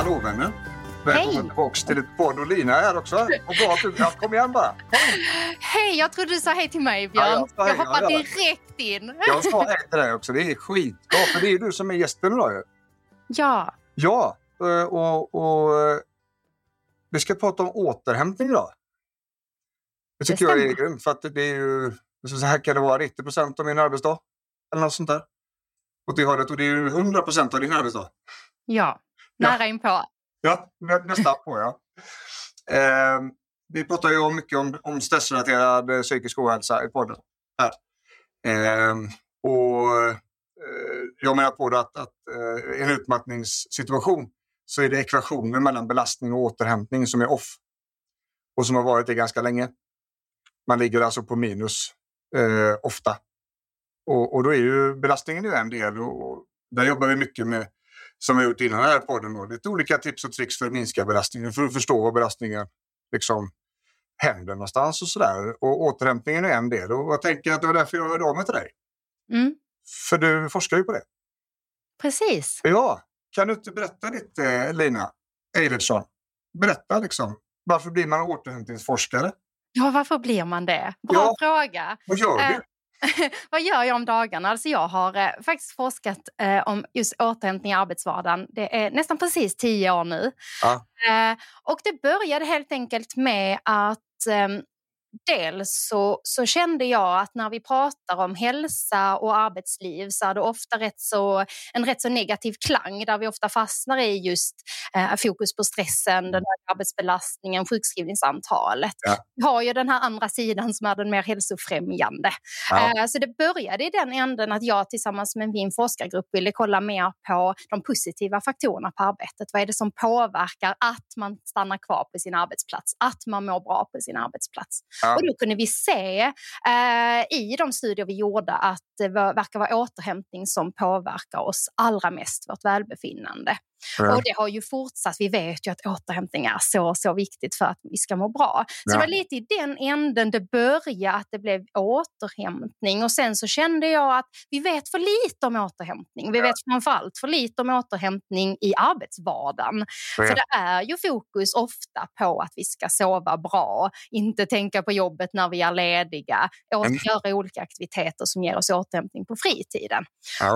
Hallå vänner! Välkomna tillbaka till ett podd och Lina är här också. Och bra att du, ja, kom igen bara! Kom. Hej, jag trodde du sa hej till mig Björn. Ja, jag jag ja. direkt in. Jag sa hej till dig också, det är skitbra för det är du som är gästen idag ju. Ja, Ja, eh, och, och eh, vi ska prata om återhämtning idag. Det tycker Det jag är grymt för att det är ju, så här kan det vara 90 procent av min arbetsdag. Eller något sånt där. Åt det hållet och det är ju 100 procent av din arbetsdag. ja. Ja. Nära inpå. Ja, nä, nästan på ja. Eh, vi pratar ju mycket om, om stressrelaterad eh, psykisk ohälsa i podden. Här. Eh, och eh, jag menar på det att, att eh, i en utmattningssituation så är det ekvationen mellan belastning och återhämtning som är off. Och som har varit det ganska länge. Man ligger alltså på minus eh, ofta. Och, och då är ju belastningen ju en del och, och där jobbar vi mycket med som har gjort innan den här podden. Då. Lite olika tips och tricks för att minska belastningen, för att förstå vad belastningen liksom händer någonstans och sådär. Och återhämtningen är en del. Och jag tänker att det var därför jag hörde av mig till dig. Mm. För du forskar ju på det. Precis. Ja, kan du inte berätta lite Lina Eilertsson? Berätta liksom. Varför blir man återhämtningsforskare? Ja, varför blir man det? Bra Ja. fråga. Vad gör du? Vad gör jag om dagarna? Alltså jag har eh, faktiskt forskat eh, om just återhämtning i arbetsvardagen. Det är nästan precis tio år nu. Ja. Eh, och det började helt enkelt med att ehm, Dels så, så kände jag att när vi pratar om hälsa och arbetsliv så är det ofta rätt så, en rätt så negativ klang där vi ofta fastnar i just eh, fokus på stressen, den höga arbetsbelastningen, sjukskrivningsantalet. Ja. Vi har ju den här andra sidan som är den mer hälsofrämjande. Ja. Eh, Så det började i den änden att jag tillsammans med min forskargrupp ville kolla mer på de positiva faktorerna på arbetet. Vad är det som påverkar att man stannar kvar på sin arbetsplats, att man mår bra på sin arbetsplats? Ja. Och då kunde vi se eh, i de studier vi gjorde att det var, verkar vara återhämtning som påverkar oss allra mest, vårt välbefinnande. Ja. Och det har ju fortsatt. Vi vet ju att återhämtning är så, så viktigt för att vi ska må bra. Så Ja. det var lite i den änden det började, att det blev återhämtning. Och sen så kände jag att vi vet för lite om återhämtning. Vi Ja. vet framförallt för lite om återhämtning i arbetsvardagen. Ja. För det är ju fokus ofta på att vi ska sova bra, inte tänka på jobbet när vi är lediga, och Mm. göra olika aktiviteter som ger oss återhämtning på fritiden.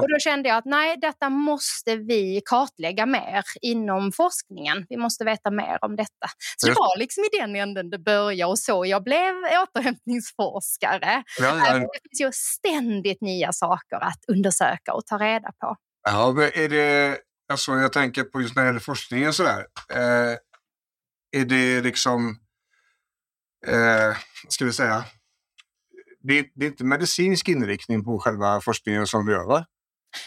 Och då kände jag att nej, detta måste vi kartlägga mer inom forskningen. Vi måste veta mer om detta. Så det var liksom i den änden det började och så jag blev återhämtningsforskare. Ja, ja. Det finns ju ständigt nya saker att undersöka och ta reda på. Ja, är det, alltså jag tänker på just när det gäller forskningen sådär. Eh, är det liksom, eh, ska vi säga, det, det är inte medicinsk inriktning på själva forskningen som du gör va?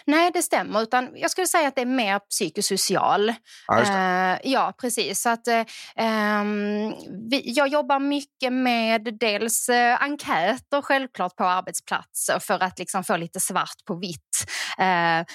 Nej, det stämmer. Utan jag skulle säga att det är mer psykosocial. Ja. Eh, ja, precis. Så att, ehm, vi, jag jobbar mycket med dels eh, enkäter självklart på arbetsplatser för att liksom få lite svart på vitt. Eh,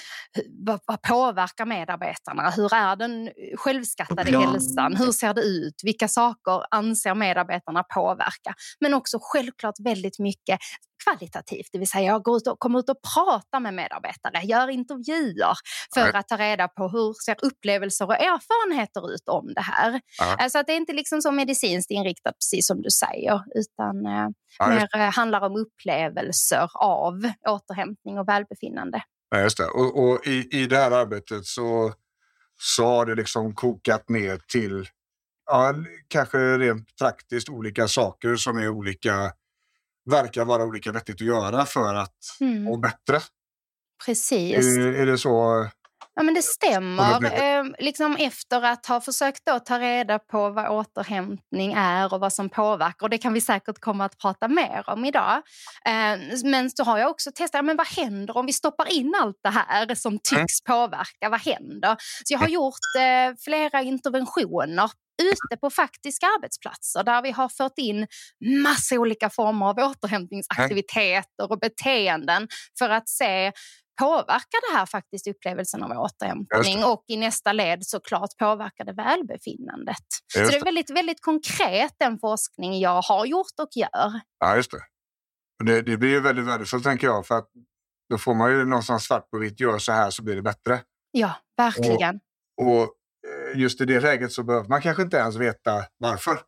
vad, vad påverkar medarbetarna? Hur är den självskattade Ja. hälsan? Hur ser det ut? Vilka saker anser medarbetarna påverka? Men också självklart väldigt mycket kvalitativt, det vill säga jag går ut och, kommer ut och pratar med medarbetare, gör intervjuer för Nej. att ta reda på hur ser upplevelser och erfarenheter ut om det här. Ja. Alltså att det är inte liksom så medicinskt inriktat precis som du säger, utan eh, Ja, mer eh, handlar om upplevelser av återhämtning och välbefinnande. Ja, just det. Och, och i, i det här arbetet så, så har det liksom kokat ner till ja, kanske rent praktiskt olika saker som är olika, verkar vara olika vettigt att göra för att Mm, må bättre. precis. Är, är det så Ja, men det stämmer. Eh, liksom efter att ha försökt då ta reda på vad återhämtning är och vad som påverkar. Och det kan vi säkert komma att prata mer om idag. Eh, men så har jag också testat, men vad händer om vi stoppar in allt det här som tycks mm. påverka? Vad händer? Så jag har gjort eh, flera interventioner ute på faktiska arbetsplatser där vi har fört in massa olika former av återhämtningsaktiviteter och beteenden för att se påverkar det här faktiskt upplevelsen av återhämtning och i nästa led såklart påverkar det välbefinnandet. Så det är väldigt, väldigt konkret den forskning jag har gjort och gör. Ja, just det. Det, det blir ju väldigt värdefullt tänker jag för att då får man ju någonstans svart på vitt, gör så här så blir det bättre. Ja, verkligen. Och, och eh, just i det läget så behöver man kanske inte ens veta varför.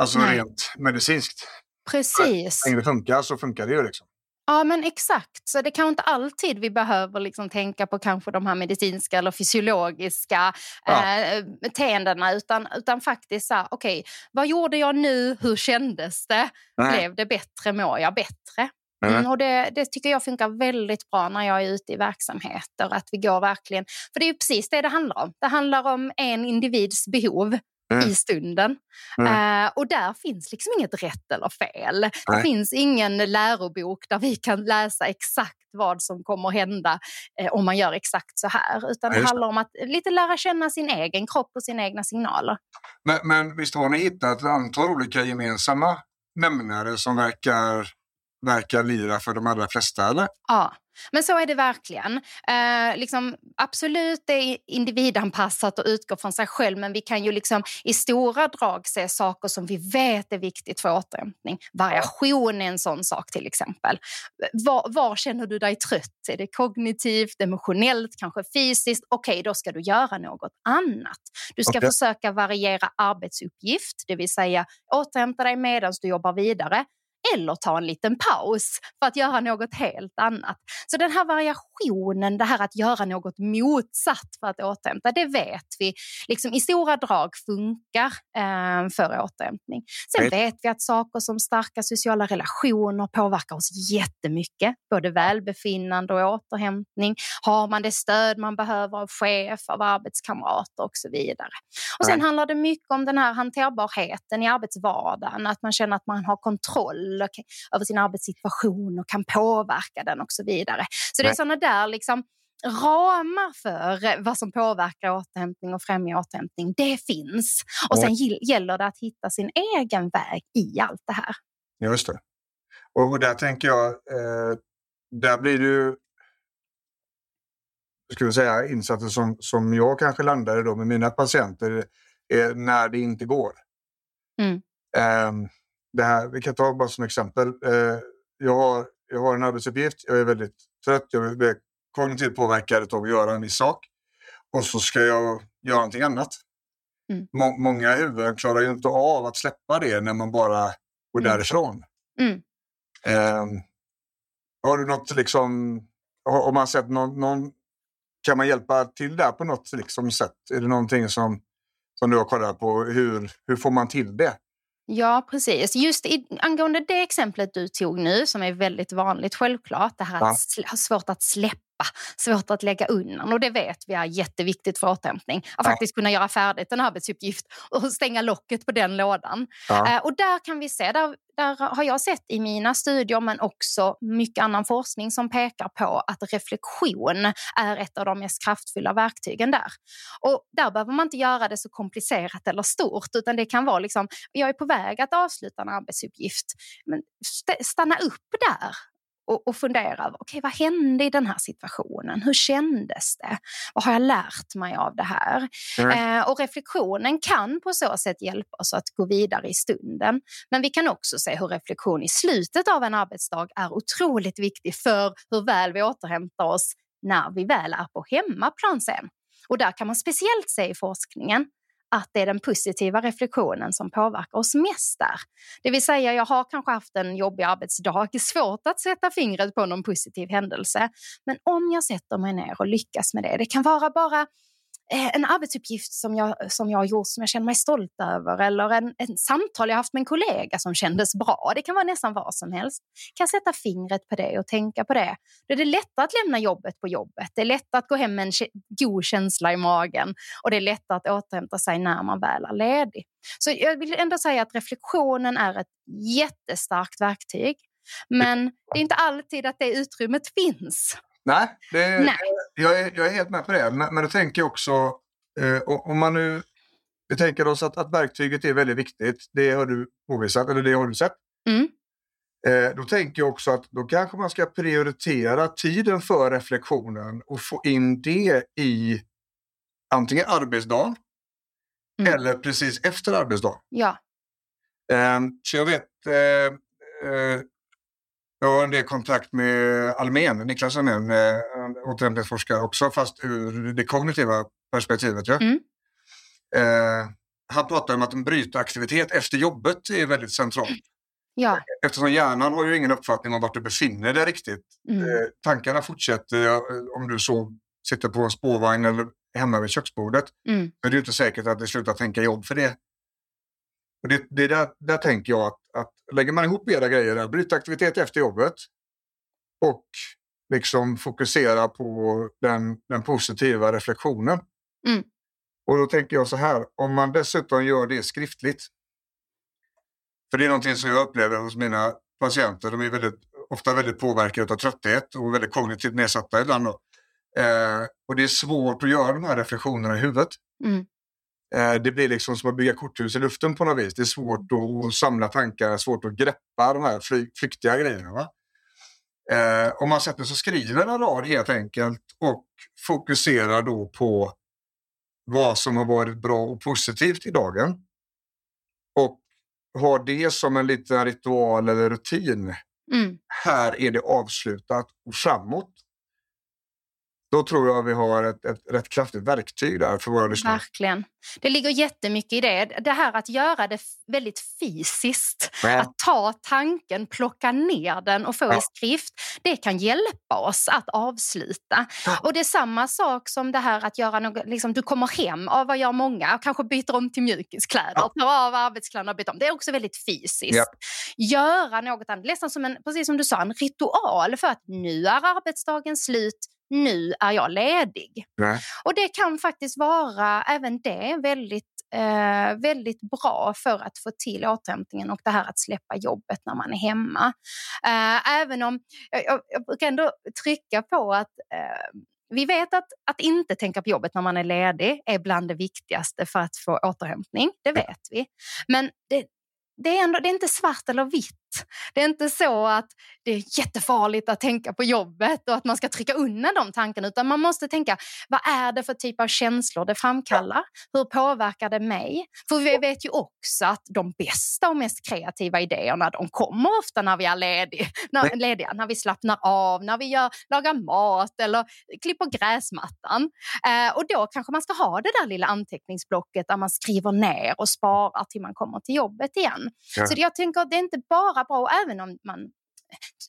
Alltså Nej. rent medicinskt. Precis. När det funkar så funkar det ju liksom. Ja, men exakt. Så det kanske inte alltid vi behöver liksom tänka på kanske de här medicinska eller fysiologiska ja. eh, beteendena utan, utan faktiskt så här, okej, okay, vad gjorde jag nu? Hur kändes det? Nej. Blev det bättre? Mår jag bättre? Mm, och det, det, tycker jag funkar väldigt bra när jag är ute i verksamheter. Att vi går verkligen, för det är precis det det handlar om. Det handlar om en individs behov mm. i stunden. Mm. Uh, och där finns liksom inget rätt eller fel. Nej. Det finns ingen lärobok där vi kan läsa exakt vad som kommer hända eh, om man gör exakt så här. Utan det handlar om att lite lära känna sin egen kropp och sina egna signaler. Men, men visst har ni hittat ett antal olika gemensamma nämnare som verkar verkar lira för de allra flesta, eller? Ja, men så är det verkligen. Eh, liksom, absolut, det är individanpassat och utgår från sig själv men vi kan ju liksom i stora drag se saker som vi vet är viktigt för återhämtning. Variation är en sån sak till exempel. Var, var känner du dig trött? Är det kognitivt, emotionellt, kanske fysiskt? Okej, okay, då ska du göra något annat. Du ska okay. försöka variera arbetsuppgift, det vill säga återhämta dig medan du jobbar vidare eller ta en liten paus för att göra något helt annat. Så den här variationen, det här att göra något motsatt för att återhämta, det vet vi liksom i stora drag funkar eh, för återhämtning. Sen vet vi att saker som starka sociala relationer påverkar oss jättemycket, både välbefinnande och återhämtning. Har man det stöd man behöver av chef, av arbetskamrater och så vidare. Och sen handlar det mycket om den här hanterbarheten i arbetsvardagen, att man känner att man har kontroll kontroll över sin arbetssituation och kan påverka den och så vidare. Så det är sådana där liksom ramar för vad som påverkar återhämtning och främjar återhämtning, det finns. Och sen gäller det att hitta sin egen väg i allt det här. Just det. Och där tänker jag, eh, där blir du vi säga, insatser som, som jag kanske landade då med mina patienter eh, när det inte går. Mm. Um, det här, vi kan ta bara som exempel. Eh, jag, har, jag har en arbetsuppgift, jag är väldigt trött, jag blir kognitivt påverkad av att göra en viss sak. Och så ska jag göra någonting annat. Mm. Må, många huvuden klarar ju inte av att släppa det när man bara går mm. därifrån. Mm. Eh, har du något liksom, har, man sett någon, någon, kan man hjälpa till där på något liksom sätt? Är det någonting som, som du har kollat på? Hur, hur får man till det? Ja, precis. Just i, angående det exemplet du tog nu, som är väldigt vanligt självklart, det här ja. att ha svårt att släppa svårt att lägga undan och det vet vi är jätteviktigt för återhämtning. Att ja. faktiskt kunna göra färdigt en arbetsuppgift och stänga locket på den lådan. Ja. Eh, och där kan vi se, där, där har jag sett i mina studier men också mycket annan forskning som pekar på att reflektion är ett av de mest kraftfulla verktygen där. Och där behöver man inte göra det så komplicerat eller stort utan det kan vara liksom, jag är på väg att avsluta en arbetsuppgift, men stanna upp där och, och fundera över okay, vad hände i den här situationen. Hur kändes det? Vad har jag lärt mig av det här? Mm. Eh, och reflektionen kan på så sätt hjälpa oss att gå vidare i stunden. Men vi kan också se hur reflektion i slutet av en arbetsdag är otroligt viktig för hur väl vi återhämtar oss när vi väl är på hemmaplan sen. Och där kan man speciellt se i forskningen att det är den positiva reflektionen som påverkar oss mest där. Det vill säga, jag har kanske haft en jobbig arbetsdag, svårt att sätta fingret på någon positiv händelse. Men om jag sätter mig ner och lyckas med det, det kan vara bara Eh, en arbetsuppgift som jag, som jag har gjort som jag känner mig stolt över eller en, en samtal jag haft med en kollega som kändes bra. Det kan vara nästan vad som helst. Kan jag sätta fingret på det och tänka på det. Då är det lättare att lämna jobbet på jobbet. Det är lättare att gå hem med en god känsla i magen och det är lättare att återhämta sig när man väl är ledig. Så jag vill ändå säga att reflektionen är ett jättestarkt verktyg. Men det är inte alltid att det utrymmet finns. Nej, det, Nej. Jag, är, jag är helt med på det. Men, men då tänker jag också, eh, om man nu vi tänker oss att, att verktyget är väldigt viktigt. Det har du påvisat, eller det har du sett. Mm. Eh, då tänker jag också att då kanske man ska prioritera tiden för reflektionen och få in det i antingen arbetsdagen mm. eller precis efter arbetsdagen. Ja. Eh, så jag vet, eh, eh jag har en del kontakt med Almen, Niklas Almen, eh, återhämtningsforskare också, fast ur det kognitiva perspektivet. Ja? Mm. Eh, han pratar om att en brytaktivitet efter jobbet är väldigt centralt. Ja. Eftersom hjärnan har ju ingen uppfattning om vart du befinner dig riktigt. Mm. Eh, tankarna fortsätter eh, om du så sitter på en spårvagn eller hemma vid köksbordet. Mm. Men det är inte säkert att det slutar tänka jobb för det. Och det, det där, där tänker jag att, att lägger man ihop era grejer, där, bryta aktivitet efter jobbet och liksom fokusera på den, den positiva reflektionen. Mm. Och då tänker jag så här, om man dessutom gör det skriftligt. För det är någonting som jag upplever hos mina patienter. De är väldigt, ofta väldigt påverkade av trötthet och väldigt kognitivt nedsatta ibland. Eh, och det är svårt att göra de här reflektionerna i huvudet. Mm. Eh, det blir liksom som att bygga korthus i luften på något vis. Det är svårt att samla tankar, svårt att greppa de här fly, flyktiga grejerna. Va? Eh, om man sätter sig och skriver en rad helt enkelt och fokuserar då på vad som har varit bra och positivt i dagen. Och har det som en liten ritual eller rutin. Mm. Här är det avslutat och framåt då tror jag vi har ett, ett rätt kraftigt verktyg där för våra lyssnare. Verkligen. Det ligger jättemycket i det. Det här att göra det väldigt fysiskt. Ja. Att ta tanken, plocka ner den och få ja. i skrift. Det kan hjälpa oss att avsluta. Ja. Och det är samma sak som det här att göra något, liksom, du kommer hem, av vad gör många? Kanske byter om till mjukiskläder, ja. tar av arbetskläderna och byter om. Det är också väldigt fysiskt. Göra något annat, nästan som en, precis som du sa, en ritual för att nu är arbetsdagen slut, nu är jag ledig. Nej. Och det kan faktiskt vara även det väldigt, eh, väldigt bra för att få till återhämtningen och det här att släppa jobbet när man är hemma. Eh, även om jag, jag brukar ändå trycka på att eh, vi vet att, att inte tänka på jobbet när man är ledig är bland det viktigaste för att få återhämtning. Det vet vi. Men det, det är, ändå, det är inte svart eller vitt. Det är inte så att det är jättefarligt att tänka på jobbet och att man ska trycka undan de tankarna utan man måste tänka vad är det för typ av känslor det framkallar? Hur påverkar det mig? För vi vet ju också att de bästa och mest kreativa idéerna de kommer ofta när vi är lediga, när, lediga, när vi slappnar av, när vi gör, lagar mat eller klipper gräsmattan. Eh, och då kanske man ska ha det där lilla anteckningsblocket där man skriver ner och sparar till man kommer till jobbet igen. Ja. Så jag tänker att det är inte bara bra, även om man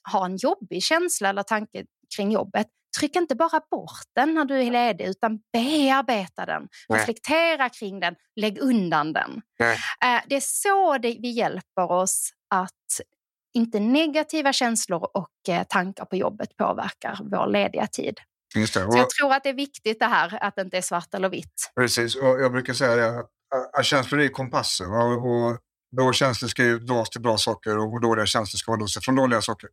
har en jobbig känsla eller tanke kring jobbet, tryck inte bara bort den när du är ledig utan bearbeta den, Nej. reflektera kring den, lägg undan den. Nej. Eh, det är så det, vi hjälper oss att inte negativa känslor och eh, tankar på jobbet påverkar vår lediga tid. Så jag tror att det är viktigt det här att det inte är svart eller vitt. Precis, och jag brukar säga det att känslor är kompasser. Och Bra känslor ska ju dras till bra saker och dåliga känslor ska dras från dåliga saker.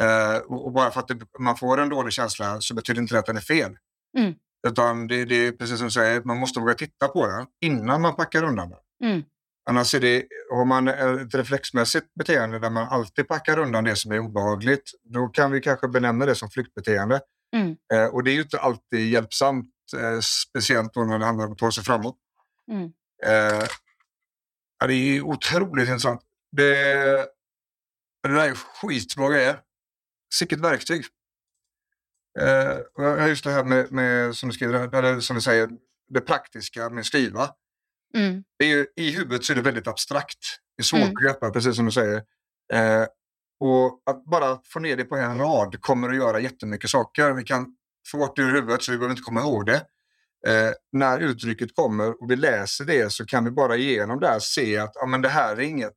Eh, och bara för att man får en dålig känsla så betyder inte det att den är fel. Mm. Utan det, det, är precis som du säger, man måste våga titta på den innan man packar undan den. Mm. Annars är det, har man ett reflexmässigt beteende där man alltid packar undan det som är obehagligt, då kan vi kanske benämna det som flyktbeteende. Mm. Eh, och det är ju inte alltid hjälpsamt, eh, speciellt när det handlar om att ta sig framåt. Mm. Eh, Ja, det är otroligt intressant. Det, det där är skitbra grejer. Sicket verktyg. Eh, just det här med, med, som du skriver, eller som du säger, det praktiska med skriva. Mm. Det är ju, I huvudet så är det väldigt abstrakt. Det är svårt mm. att greppa, precis som du säger. Eh, och att bara få ner det på en rad kommer att göra jättemycket saker. Vi kan få bort det ur huvudet så vi behöver inte komma ihåg det. Eh, när uttrycket kommer och vi läser det så kan vi bara genom det se att ja, men det här är inget,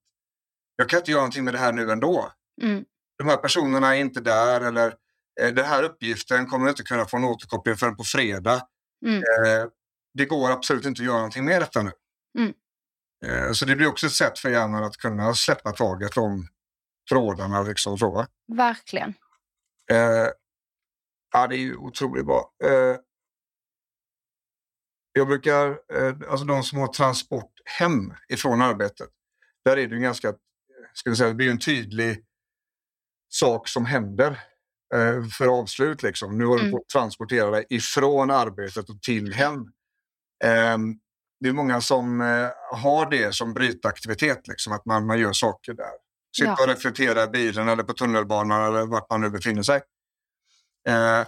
jag kan inte göra någonting med det här nu ändå. Mm. De här personerna är inte där eller eh, den här uppgiften kommer inte kunna få en återkoppling förrän på fredag. Mm. Eh, det går absolut inte att göra någonting med detta nu. Mm. Eh, så det blir också ett sätt för hjärnan att kunna släppa taget om trådarna. Liksom, så? Verkligen. Eh, ja, det är ju otroligt bra. Eh, jag brukar, eh, alltså de som har transport hem ifrån arbetet, där är det ju ganska, ska vi säga, det blir en tydlig sak som händer eh, för avslut. Liksom. Nu har du Mm. fått transportera dig ifrån arbetet och till hem. Eh, det är många som eh, har det som brytaktivitet, liksom, att man, man gör saker där. Sitta Ja. och reflektera i bilen eller på tunnelbanan eller vart man nu befinner sig. Eh,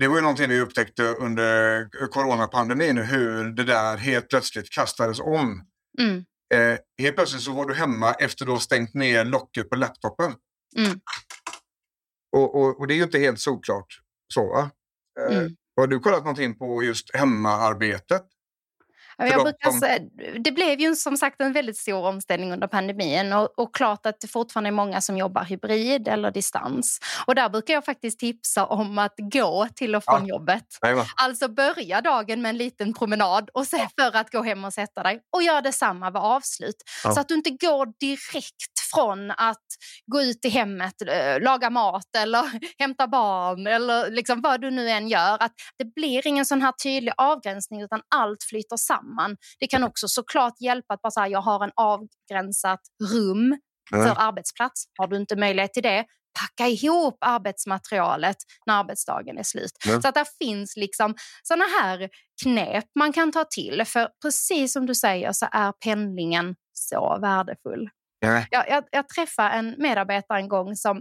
det var ju någonting vi upptäckte under coronapandemin, hur det där helt plötsligt kastades om. Mm. Eh, helt plötsligt så var du hemma efter du har stängt ner locket på laptopen. Mm. Och, och, och det är ju inte helt solklart så. Va? Eh, Mm. Har du kollat någonting på just hemmaarbetet? Jag brukar säga, det blev ju som sagt en väldigt stor omställning under pandemin och, och klart att det fortfarande är många som jobbar hybrid eller distans. Och där brukar jag faktiskt tipsa om att gå till och från Ja. jobbet. Alltså börja dagen med en liten promenad och sen för att gå hem och sätta dig och gör detsamma vid avslut. Ja. Så att du inte går direkt från att gå ut i hemmet, eh, laga mat eller hämta barn eller liksom vad du nu än gör. Att det blir ingen sån här tydlig avgränsning utan allt flyter samman. Det kan också såklart hjälpa att bara säga jag har en avgränsat rum Ja. för arbetsplats. Har du inte möjlighet till det, packa ihop arbetsmaterialet när arbetsdagen är slut. Ja. Så att det finns liksom såna här knep man kan ta till. För precis som du säger så är pendlingen så värdefull. Ja. Jag, jag, jag träffade en medarbetare en gång som,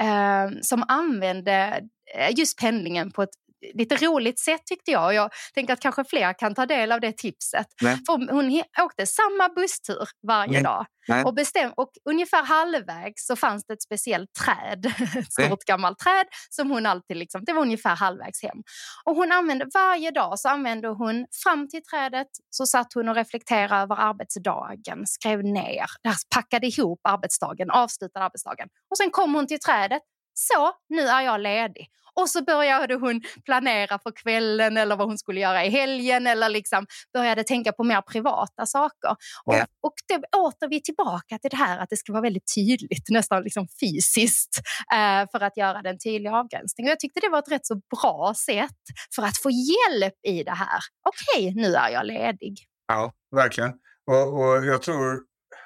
eh, som använde eh, just pendlingen på ett lite roligt sätt tyckte jag. Och Jag tänker att kanske fler kan ta del av det tipset. Nej. För hon åkte samma busstur varje Nej. dag. Nej. Och, bestäm- och ungefär halvvägs så fanns det ett speciellt träd, ett stort gammalt träd som hon alltid liksom, det var ungefär halvvägs hem. Och hon använde varje dag så använde hon fram till trädet så satt hon och reflekterade över arbetsdagen, skrev ner, packade ihop arbetsdagen, avslutade arbetsdagen. Och sen kom hon till trädet, så nu är jag ledig. Och så började hon planera för kvällen eller vad hon skulle göra i helgen eller liksom började tänka på mer privata saker. Och, Ja. och då åter vi tillbaka till det här att det ska vara väldigt tydligt, nästan liksom fysiskt, eh, för att göra den tydliga avgränsningen. Och jag tyckte det var ett rätt så bra sätt för att få hjälp i det här. Okej, nu är jag ledig. Ja, verkligen. Och, och jag tror,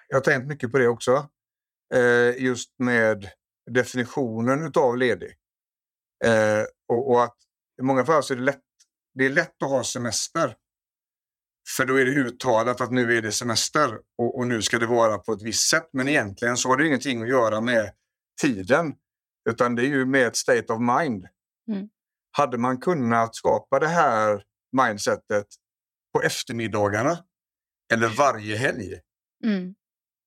jag har tänkt mycket på det också. Eh, just med definitionen utav ledig. Eh, och, och att i många fall så är det lätt, det är lätt att ha semester. För då är det uttalat att nu är det semester och, och nu ska det vara på ett visst sätt. Men egentligen så har det ingenting att göra med tiden. Utan det är ju med ett state of mind. Mm. Hade man kunnat skapa det här mindsetet på eftermiddagarna eller varje helg Mm.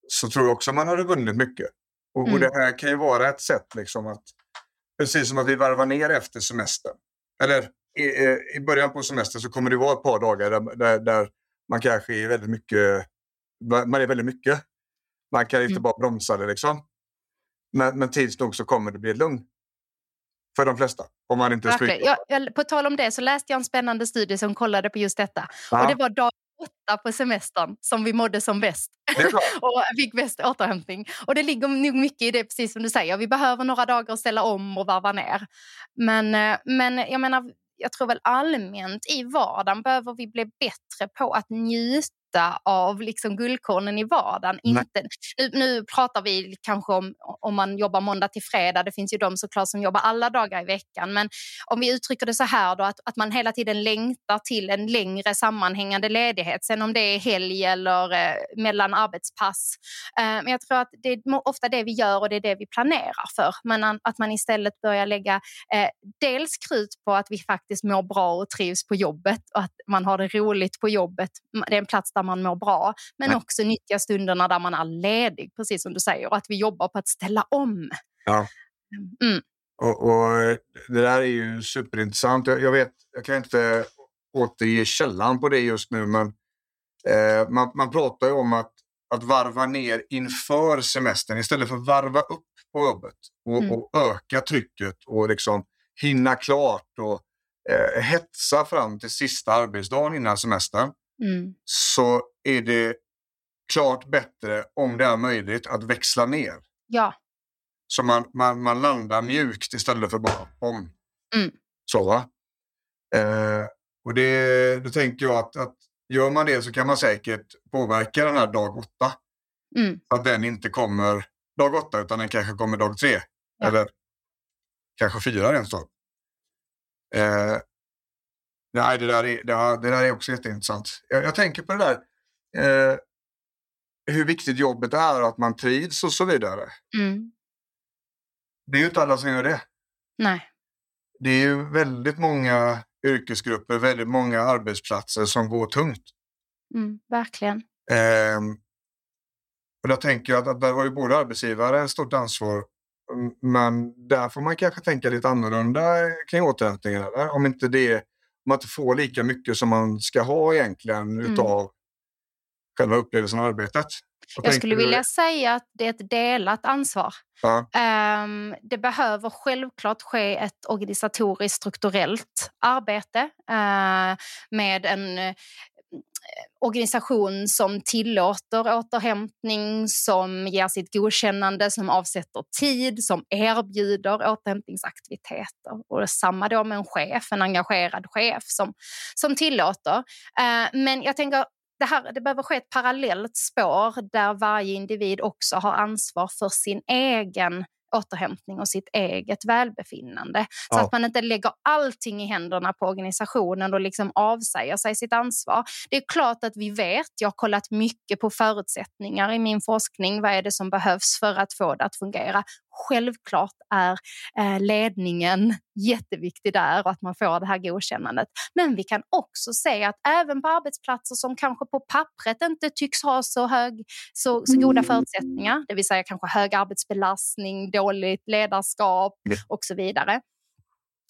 så tror jag också man hade vunnit mycket. Och, och Mm. det här kan ju vara ett sätt liksom att precis som att vi varvar ner efter semestern. Eller i, i- början på semestern så kommer det vara ett par dagar där, där, där man kanske är väldigt mycket, man är väldigt mycket. Man kan inte Mm. bara bromsa det liksom. Men, men tids nog så kommer det bli lugn. För de flesta. Om man inte. Jag, jag, på tal om det så läste jag en spännande studie som kollade på just detta. Ja, Och det var dag åtta på semestern som vi mådde som bäst. och fick bäst återhämtning. Och det ligger nog mycket i det, precis som du säger. Vi behöver några dagar att ställa om och varva ner. Men, eh, men jag menar, jag tror väl allmänt i vardagen behöver vi bli bättre på att njuta av liksom guldkornen i vardagen. Nej. Inte, nu, nu pratar vi kanske om om man jobbar måndag till fredag. Det finns ju de såklart som jobbar alla dagar i veckan. Men om vi uttrycker det så här då, att, att man hela tiden längtar till en längre sammanhängande ledighet. Sen om det är helg eller eh, mellan arbetspass. Eh, men jag tror att det är ofta det vi gör och det är det vi planerar för. Men att man istället börjar lägga eh, dels krut på att vi faktiskt mår bra och trivs på jobbet och att man har det roligt på jobbet. Det är en plats där man mår bra. Men Nej. också nyttja stunderna där man är ledig, precis som du säger. Och att vi jobbar på att ställa om. Ja. Mm. Och, och det där är ju superintressant. Jag, jag vet, jag kan inte återge källan på det just nu, men eh, man, man pratar ju om att, att varva ner inför semestern istället för att varva upp på jobbet och, mm. och öka trycket och liksom hinna klart och eh, hetsa fram till sista arbetsdagen innan semestern. Mm. Så är det klart bättre om det är möjligt att växla ner. Ja. Så man, man, man landar mjukt istället för bara om. Mm. Så va? Eh, och det, då tänker jag att, att gör man det så kan man säkert påverka den här dag åtta. Mm. Att den inte kommer dag åtta utan den kanske kommer dag tre. Ja. Eller kanske fyra rent av. Eh, nej, det där, är, det, där är också jätteintressant. Jag, jag tänker på det där. Eh, hur viktigt jobbet är och att man trivs och så vidare. Mm. Det är ju inte alla som gör det. Nej. Det är ju väldigt många yrkesgrupper, väldigt många arbetsplatser som går tungt. Mm, verkligen. Eh, och där tänker jag att där har ju både arbetsgivare ett stort ansvar men där får man kanske tänka lite annorlunda kring återhämtningen. Eller? Om inte det man inte får lika mycket som man ska ha egentligen mm. utav själva upplevelsen av arbetet. Jag skulle vilja säga att det är ett delat ansvar. Ja. Um, det behöver självklart ske ett organisatoriskt strukturellt arbete uh, med en Eh, organisation som tillåter återhämtning, som ger sitt godkännande, som avsätter tid, som erbjuder återhämtningsaktiviteter. Och samma då med en chef, en engagerad chef som, som tillåter. Eh, men jag tänker det, här, det behöver ske ett parallellt spår där varje individ också har ansvar för sin egen återhämtning och sitt eget välbefinnande. Så ja. att man inte lägger allting i händerna på organisationen och liksom avsäger sig sitt ansvar. Det är klart att vi vet, jag har kollat mycket på förutsättningar i min forskning, vad är det som behövs för att få det att fungera? Självklart är eh, ledningen jätteviktig där och att man får det här godkännandet. Men vi kan också se att även på arbetsplatser som kanske på pappret inte tycks ha så, hög, så, så goda mm. förutsättningar, det vill säga kanske hög arbetsbelastning, dåligt ledarskap och så vidare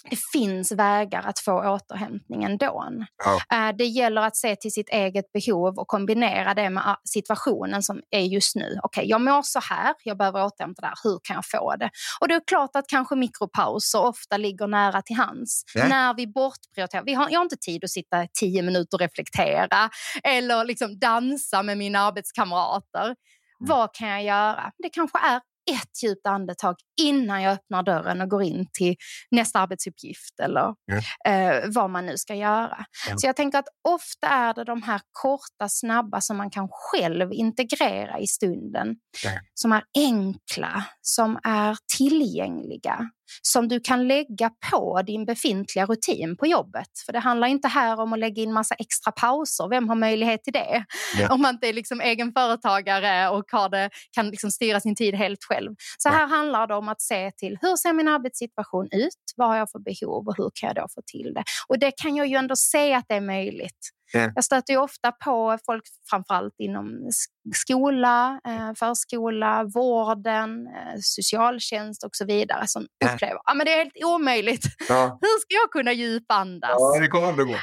det finns vägar att få återhämtning ändå. Ja. Eh, det gäller att se till sitt eget behov och kombinera det med ah, situationen som är just nu. Okej, okay, jag mår så här, jag behöver återhämta där, hur kan jag få det? Och det är klart att kanske mikropauser ofta ligger nära till hands. Ja. När vi bortprioriterar, vi har, jag har inte tid att sitta tio minuter och reflektera eller liksom dansa med mina arbetskamrater. Mm. Vad kan jag göra? Det kanske är ett djupt andetag innan jag öppnar dörren och går in till nästa arbetsuppgift eller ja. eh, vad man nu ska göra. Ja. Så jag tänker att ofta är det de här korta, snabba som man kan själv integrera i stunden. Ja. Som är enkla, som är tillgängliga som du kan lägga på din befintliga rutin på jobbet. För det handlar inte här om att lägga in massa extra pauser. Vem har möjlighet till det? Ja. Om man inte är liksom egen företagare och har det, kan liksom styra sin tid helt själv. Så här handlar det om att se till hur ser min arbetssituation ut? Vad har jag för behov och hur kan jag då få till det? Och det kan jag ju ändå se att det är möjligt. Yeah. Jag stöter ju ofta på folk, framförallt inom skola, eh, förskola, vården, eh, socialtjänst och så vidare som yeah. upplever att ah, det är helt omöjligt. Ja. Hur ska jag kunna djupandas? Ja, det kommer aldrig gå.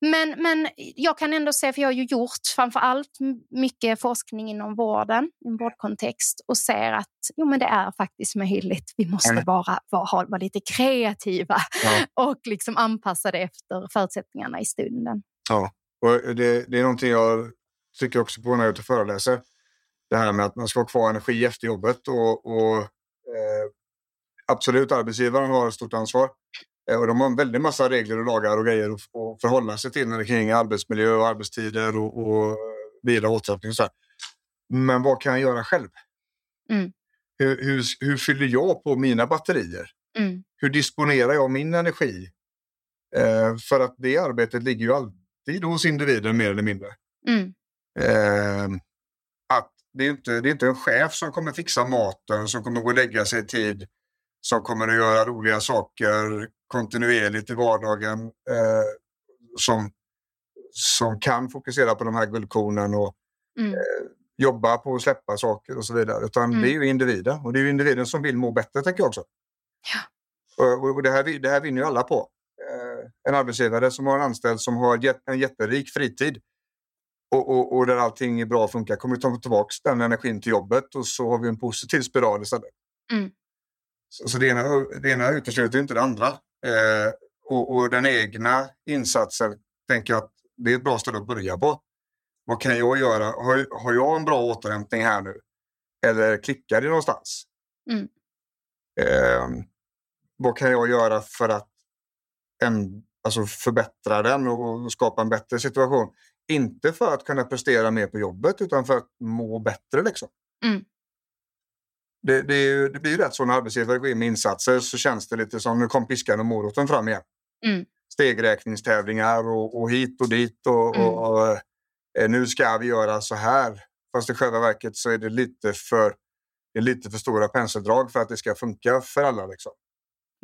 Men, men jag kan ändå se, för jag har ju gjort framför allt mycket forskning inom vården, i en vårdkontext och ser att jo, men det är faktiskt möjligt. Vi måste mm. bara vara, vara lite kreativa ja. och liksom anpassa det efter förutsättningarna i stunden. Ja, och det, det är någonting jag tycker också på när jag är ute och föreläser. Det här med att man ska ha kvar energi efter jobbet och, och eh, absolut arbetsgivaren har ett stort ansvar. Eh, och de har en väldig massa regler och lagar och grejer att, att förhålla sig till när det kring arbetsmiljö och arbetstider och, och vila och återhämtning. Och så här. Men vad kan jag göra själv? Mm. Hur, hur, hur, fyller jag på mina batterier? Mm. Hur disponerar jag min energi? Eh, för att det arbetet ligger ju alltid hos individen mer eller mindre. Mm. Eh, att det, är inte, det är inte en chef som kommer fixa maten, som kommer gå och lägga sig i tid, som kommer att göra roliga saker kontinuerligt i vardagen, eh, som, som kan fokusera på de här guldkornen och mm. eh, jobba på att släppa saker och så vidare. Utan mm. det är ju individen och det är ju individen som vill må bättre, tänker jag också. Ja. Och, och det, här, det här vinner ju alla på. En arbetsgivare som har en anställd som har en jätterik fritid och, och, och där allting är bra och funkar kommer vi ta tillbaka den energin till jobbet och så har vi en positiv spiral istället. Mm. Så, så det, ena, det ena utesluter inte det andra. Eh, och, och, den egna insatsen tänker jag att det är ett bra ställe att börja på. Vad kan jag göra? Har, har jag en bra återhämtning här nu? Eller klickar det någonstans? Mm. Eh, vad kan jag göra för att en, alltså förbättra den och skapa en bättre situation? Inte för att kunna prestera mer på jobbet utan för att må bättre. Liksom. Mm. Det, det, det, blir ju rätt så när arbetsgivare går in med insatser så känns det lite som nu kom piskan och moroten fram igen. Mm. Stegräkningstävlingar och, och, hit och dit och, mm. och, och eh, nu ska vi göra så här. Fast i själva verket så är det lite för, det är lite för stora penseldrag för att det ska funka för alla. Liksom.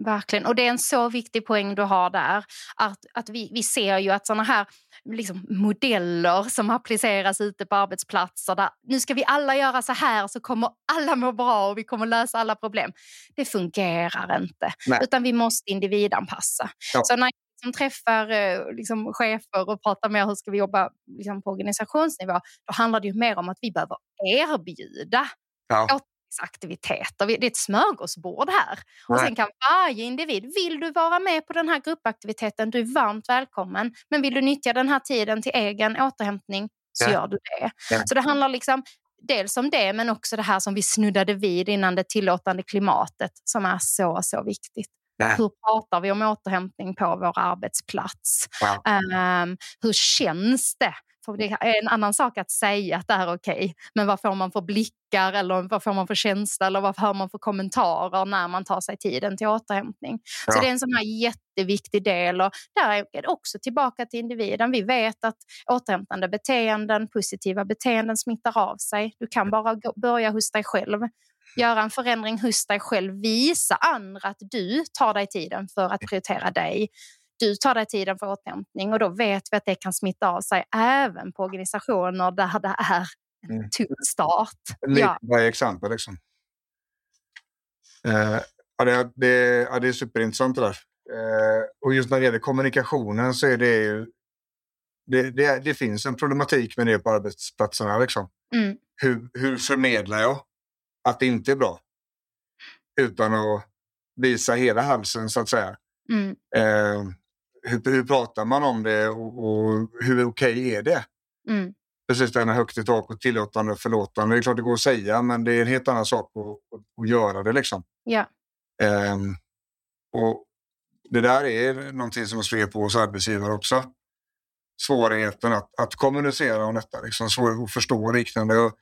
Verkligen, och det är en så viktig poäng du har där. Att, att vi, vi ser ju att sådana här liksom, modeller som appliceras ute på arbetsplatser där nu ska vi alla göra så här så kommer alla må bra och vi kommer lösa alla problem. Det fungerar inte, Nej. utan vi måste individanpassa. Ja. Så när jag träffar eh, liksom, chefer och pratar med hur ska vi jobba liksom, på organisationsnivå, då handlar det ju mer om att vi behöver erbjuda ja aktiviteter. Det är ett smörgåsbord här. Och sen kan varje individ, vill du vara med på den här gruppaktiviteten, du är varmt välkommen. Men vill du nyttja den här tiden till egen återhämtning så ja. gör du det. Ja. Så det handlar liksom dels om det, men också det här som vi snuddade vid innan det tillåtande klimatet som är så, så viktigt. Hur pratar vi om återhämtning på vår arbetsplats? Wow. Um, hur känns det? För det är en annan sak att säga att det är okej, okay, men vad får man för blickar eller vad får man för känsla eller vad hör man för kommentarer när man tar sig tiden till återhämtning? Ja. Så det är en sån här jätteviktig del och där är det också tillbaka till individen. Vi vet att återhämtande beteenden, positiva beteenden smittar av sig. Du kan bara börja hos dig själv göra en förändring hos dig själv, visa andra att du tar dig tiden för att prioritera dig du tar dig tiden för återhämtning och då vet vi att det kan smitta av sig även på organisationer där det är en mm. tung start. Ja. Varje exempel liksom. Eh, ja, det, det, ja, det är superintressant det där. Eh, och just när det gäller kommunikationen så är det ju det, det, det, finns en problematik med det på arbetsplatserna. Liksom. Mm. Hur, hur förmedlar jag att det inte är bra? Utan att visa hela halsen så att säga. Mm. Eh, hur, hur pratar man om det och, och hur okej okay är det? Mm. Precis det här högt i tak och tillåtande och förlåtande. Det är klart det går att säga men det är en helt annan sak att, att, göra det. Liksom. Ja. Um, och det där är någonting som slår på oss arbetsgivare också. Svårigheten att, att kommunicera om detta, liksom, svår att förstå och liknande. Och,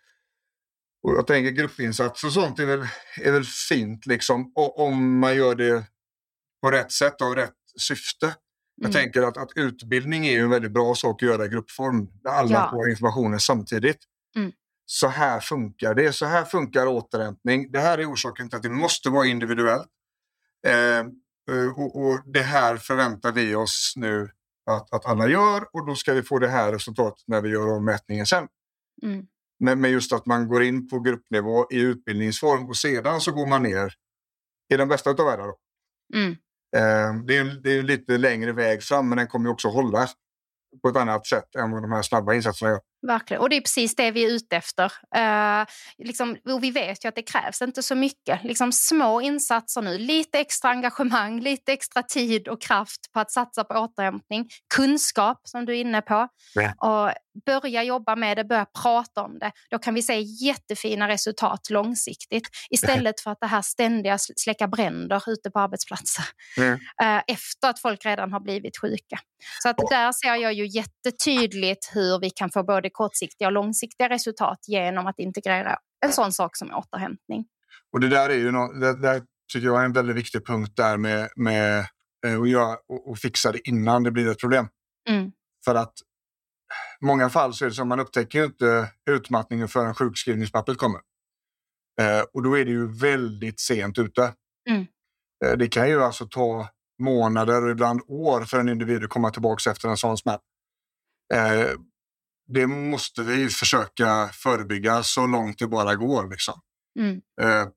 och jag tänker gruppinsats och sånt är väl, är väl fint liksom, och, om man gör det på rätt sätt och rätt syfte. Jag mm. tänker att, att utbildning är en väldigt bra sak att göra i gruppform. Där alla ja. får informationen samtidigt. Mm. Så här funkar det. Så här funkar återhämtning. Det här är orsaken till att det måste vara individuellt. Eh, eh, och, och, Det här förväntar vi oss nu att, att alla gör och då ska vi få det här resultatet när vi gör ommätningen sen. Mm. Men, men just att man går in på gruppnivå i utbildningsform och sedan så går man ner i den bästa av världar. Mm. Eh, det är, det är lite längre väg fram men den kommer också hålla på ett annat sätt än vad de här snabba insatserna gör. Verkligen, och det är precis det vi är ute efter. Uh, liksom, och vi vet ju att det krävs inte så mycket. Liksom, små insatser nu, lite extra engagemang, lite extra tid och kraft på att satsa på återhämtning. Kunskap som du är inne på. Ja. Och börja jobba med det, börja prata om det. Då kan vi se jättefina resultat långsiktigt istället för att det här ständiga släcka bränder ute på arbetsplatser. Ja. Uh, efter att folk redan har blivit sjuka. Så att där ser jag ju jättetydligt hur vi kan få både kortsiktiga och långsiktiga resultat genom att integrera en sån sak som återhämtning. Och det där är ju no det där tycker jag är en väldigt viktig punkt där med, med eh, att göra och, och fixa det innan det blir ett problem. Mm. För att i många fall så är det som man upptäcker inte utmattningen förrän sjukskrivningspappret kommer. Eh, och då är det ju väldigt sent ute. Mm. Eh, det kan ju alltså ta månader och ibland år för en individ att komma tillbaka efter en sån smäll. Eh, det måste vi försöka förebygga så långt det bara går. Liksom. Mm. Eh,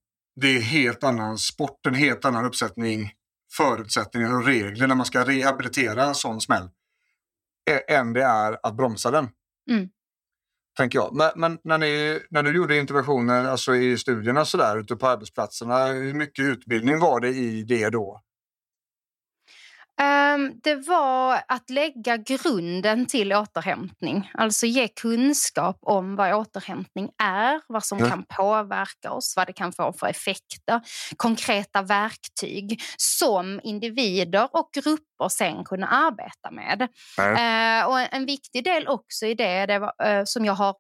det är helt annan sport, en helt annan uppsättning förutsättningar och regler när man ska rehabilitera en sån smäll än det är att bromsa den. Mm. Tänker jag. Men, men, när, ni, när du gjorde interventioner alltså i studierna så där, ute på arbetsplatserna, hur mycket utbildning var det i det då? Um, det var att lägga grunden till återhämtning. Alltså ge kunskap om vad återhämtning är, vad som mm. kan påverka oss, vad det kan få för effekter. Konkreta verktyg som individer och grupper sen kunna arbeta med. Uh, och en viktig del också i det, det var, uh, som jag har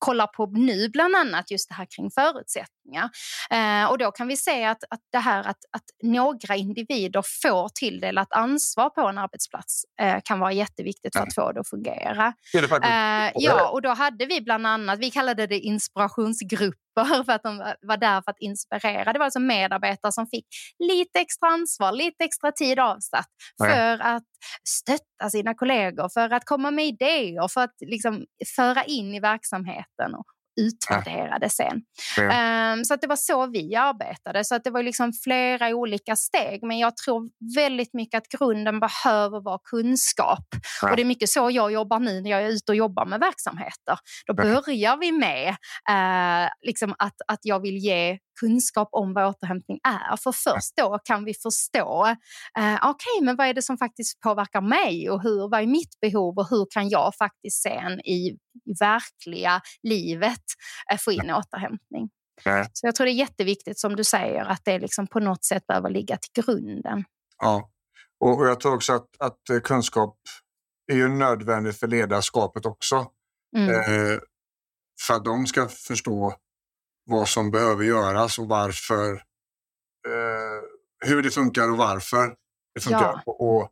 kollar på nu bland annat just det här kring förutsättningar. Eh, och då kan vi se att, att det här att, att några individer får tilldelat ansvar på en arbetsplats eh, kan vara jätteviktigt för att få det att fungera. Eh, ja, och då hade vi bland annat, vi kallade det inspirationsgrupper för att de var där för att inspirera. Det var alltså medarbetare som fick lite extra ansvar, lite extra tid avsatt för att stötta sina kollegor, för att komma med idéer, för att liksom föra in i verksamheten utvärderade sen. Ja. Um, så att det var så vi arbetade. Så att det var liksom flera olika steg. Men jag tror väldigt mycket att grunden behöver vara kunskap. Ja. Och det är mycket så jag jobbar nu när jag är ute och jobbar med verksamheter. Då börjar vi med uh, liksom att, att jag vill ge kunskap om vad återhämtning är. För först då kan vi förstå, eh, okej, okay, men vad är det som faktiskt påverkar mig och hur, vad är mitt behov och hur kan jag faktiskt sen i, i verkliga livet få in återhämtning. Ja. Så jag tror det är jätteviktigt som du säger att det liksom på något sätt behöver ligga till grunden. Ja, och jag tror också att, att eh, kunskap är ju nödvändigt för ledarskapet också. Mm. Eh, för att de ska förstå vad som behöver göras och varför. Eh, hur det funkar och varför det funkar. Ja. Och, och,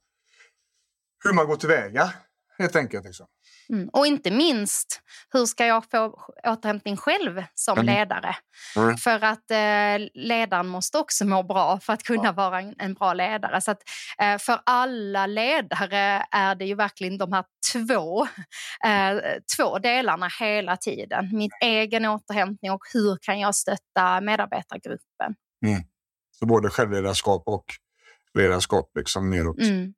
hur man går tillväga helt enkelt. Liksom. Mm. Och inte minst, hur ska jag få återhämtning själv som mm. ledare? Mm. För att eh, ledaren måste också må bra för att kunna ja. vara en, en, bra ledare. Så att, eh, för alla ledare är det ju verkligen de här två, eh, två delarna hela tiden. Min egen återhämtning och hur kan jag stötta medarbetargruppen? Mm. Så både självledarskap och ledarskap liksom neråt. Mm.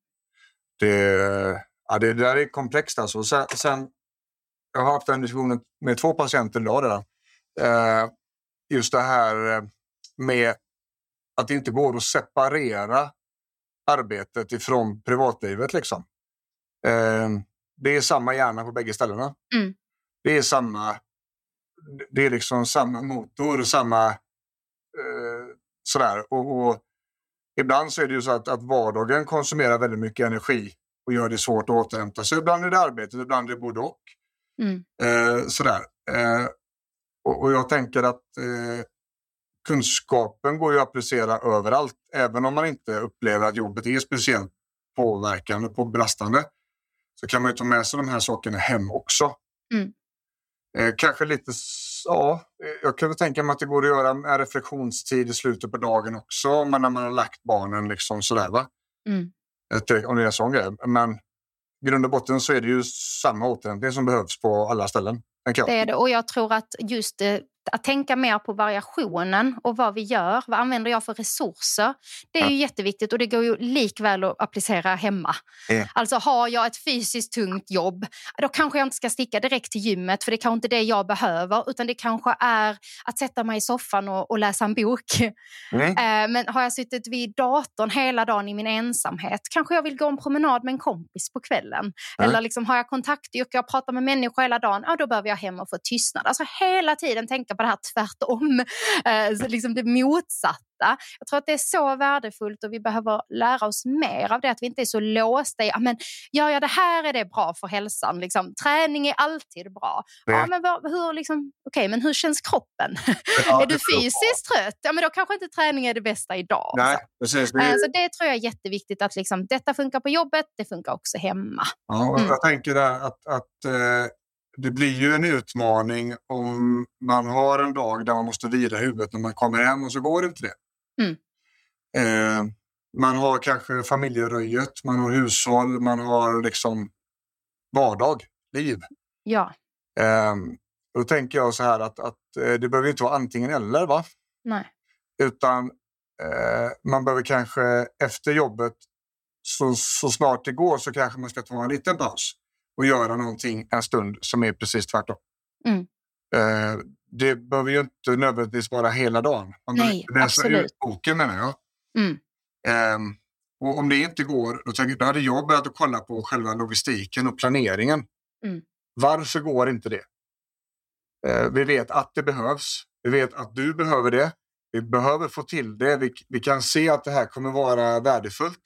Det Ja, det, där är komplext alltså. Sen, sen, jag har haft den diskussionen med två patienter idag redan. Eh, just det här eh, med att det inte går att separera arbetet ifrån privatlivet. Liksom. Eh, det är samma hjärna på bägge ställena. Mm. Det är samma det är liksom samma motor, samma eh, sådär. Och, och, ibland så är det ju så att, att vardagen konsumerar väldigt mycket energi och gör det svårt att återhämta sig. Ibland är det arbetet, ibland är det både och. Mm. Eh, sådär. Eh, och, och, jag tänker att eh, kunskapen går ju att applicera överallt. Även om man inte upplever att jobbet är speciellt påverkande, på belastande, så kan man ju ta med sig de här sakerna hem också. Mm. Eh, kanske lite, ja, jag kan väl tänka mig att det går att göra med reflektionstid i slutet på dagen också, men när man har lagt barnen liksom sådär va. Mm om det är en sån grej. Men i grund och botten så är det ju samma återhämtning som behövs på alla ställen. Det är det och jag tror att just eh, att tänka mer på variationen och vad vi gör. Vad använder jag för resurser? Det är ju jätteviktigt och det går ju likväl att applicera hemma. Ja. Alltså har jag ett fysiskt tungt jobb, då kanske jag inte ska sticka direkt till gymmet för det är kanske inte det jag behöver utan det kanske är att sätta mig i soffan och, och läsa en bok. Mm. Men har jag suttit vid datorn hela dagen i min ensamhet kanske jag vill gå en promenad med en kompis på kvällen. Mm. Eller liksom, har jag kontaktyrke och pratar med människor hela dagen, ja, då behöver jag hem och få tystnad. Alltså hela tiden tänka på det här tvärtom, eh, liksom det motsatta. Jag tror att det är så värdefullt och vi behöver lära oss mer av det, att vi inte är så låsta i, men gör jag det här är det bra för hälsan, liksom. träning är alltid bra. Ja, men hur, liksom, okay, men hur känns kroppen? Ja, är du fysiskt trött? Ja, men då kanske inte träning är det bästa idag. Nej, precis. Det... Eh, så det tror jag är jätteviktigt, att liksom, detta funkar på jobbet, det funkar också hemma. Ja, mm. Jag tänker där att, att eh det blir ju en utmaning om man har en dag där man måste vila huvudet när man kommer hem och så går det inte det. Mm. Eh, man har kanske familjeröjet, man har hushåll, man har liksom vardag, liv. Ja. Eh, då tänker jag så här att, att eh, det behöver inte vara antingen eller. va? Nej. Utan eh, man behöver kanske efter jobbet så, så snart det går så kanske man ska ta en liten paus och göra någonting en stund som är precis tvärtom. Mm. Eh, det behöver ju inte nödvändigtvis vara hela dagen. Man Nej, läsa absolut. ut boken menar jag. Mm. Ehm, och om det inte går, då, tänker, då hade jag börjat att kolla på själva logistiken och planeringen. Mm. Varför går inte det? Eh, vi vet att det behövs. Vi vet att du behöver det. Vi behöver få till det. Vi, vi kan se att det här kommer vara värdefullt.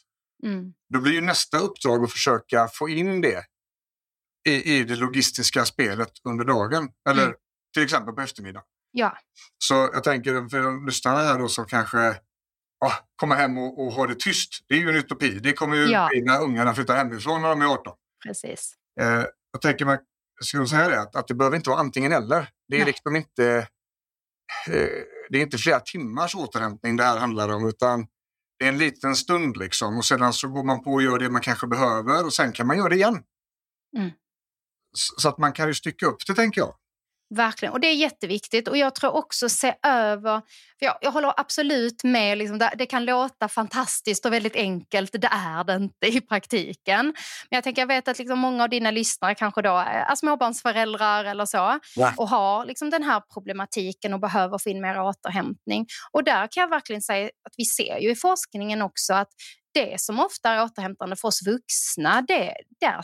Mm. Då blir ju nästa uppdrag att försöka få in det i, i det logistiska spelet under dagen. Eller Mm. till exempel på eftermiddagen. Ja, Så jag tänker för de lyssnarna här då som kanske ja, kommer hem och, och har det tyst. Det är ju en utopi. Det kommer ju Ja. bli när ungarna flyttar hemifrån när de är 18. precis. Eh, jag tänker man skulle säga det, att, att det behöver inte vara antingen eller. Det är Nej. liksom inte eh, det är inte flera timmars återhämtning det här handlar om utan det är en liten stund liksom och sedan så går man på och gör det man kanske behöver och sen kan man göra det igen. Mm. Så, att man kan ju stycka upp det tänker jag. Verkligen, och det är jätteviktigt. Och jag tror också se över... För jag, jag håller absolut med, liksom, det, det kan låta fantastiskt och väldigt enkelt, det är det inte i praktiken. Men jag tänker, jag vet att liksom många av dina lyssnare kanske då är småbarnsföräldrar eller så Ja. och har liksom den här problematiken och behöver få in mer återhämtning. Och där kan jag verkligen säga att vi ser ju i forskningen också att det som ofta är återhämtande för oss vuxna, det, det är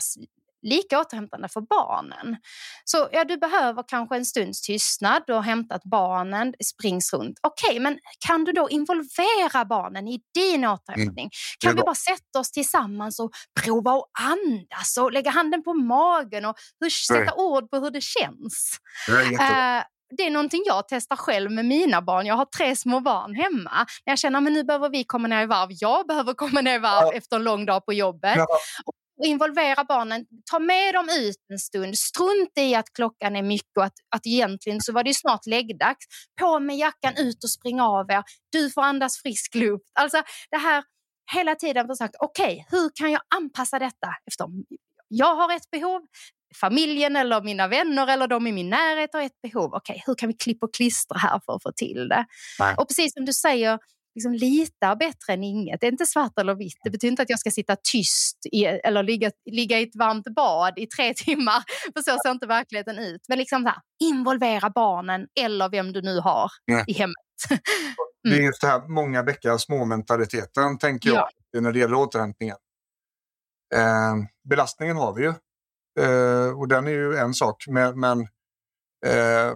lika återhämtande för barnen. Så ja, du behöver kanske en stunds tystnad, du har hämtat barnen, springs runt. Okej, men kan du då involvera barnen i din återhämtning? Det är Kan vi bara sätta oss tillsammans och prova att andas och lägga handen på magen och hur, sätta ord på hur det känns? Det är jättebra. Eh, det är någonting jag testar själv med mina barn. Jag har tre små barn hemma. När jag känner att nu behöver vi komma ner i varv. Jag behöver komma ner i varv Ja. efter en lång dag på jobbet. Ja. Och involvera barnen, ta med dem ut en stund. Strunt i att klockan är mycket och att, att egentligen så var det snart läggdags. På med jackan, ut och spring av er. Du får andas frisk luft. Alltså det här hela tiden försökt, okej, hur kan jag anpassa detta efter jag har ett behov, familjen eller mina vänner eller de i min närhet har ett behov. Okej, hur kan vi klippa och klistra här för att få till det? Nej. Och precis som du säger, liksom lita bättre än inget. Det är inte svart eller vitt. Det betyder inte att jag ska sitta tyst i, eller ligga, ligga i ett varmt bad i tre timmar. För så ser inte verkligheten ut. Men liksom så här, involvera barnen eller vem du nu har Ja. i hemmet. Det är just det här många bäckar små mentaliteten tänker jag Ja. när det gäller återhämtningen. Eh, belastningen har vi ju eh, och den är ju en sak men, men eh,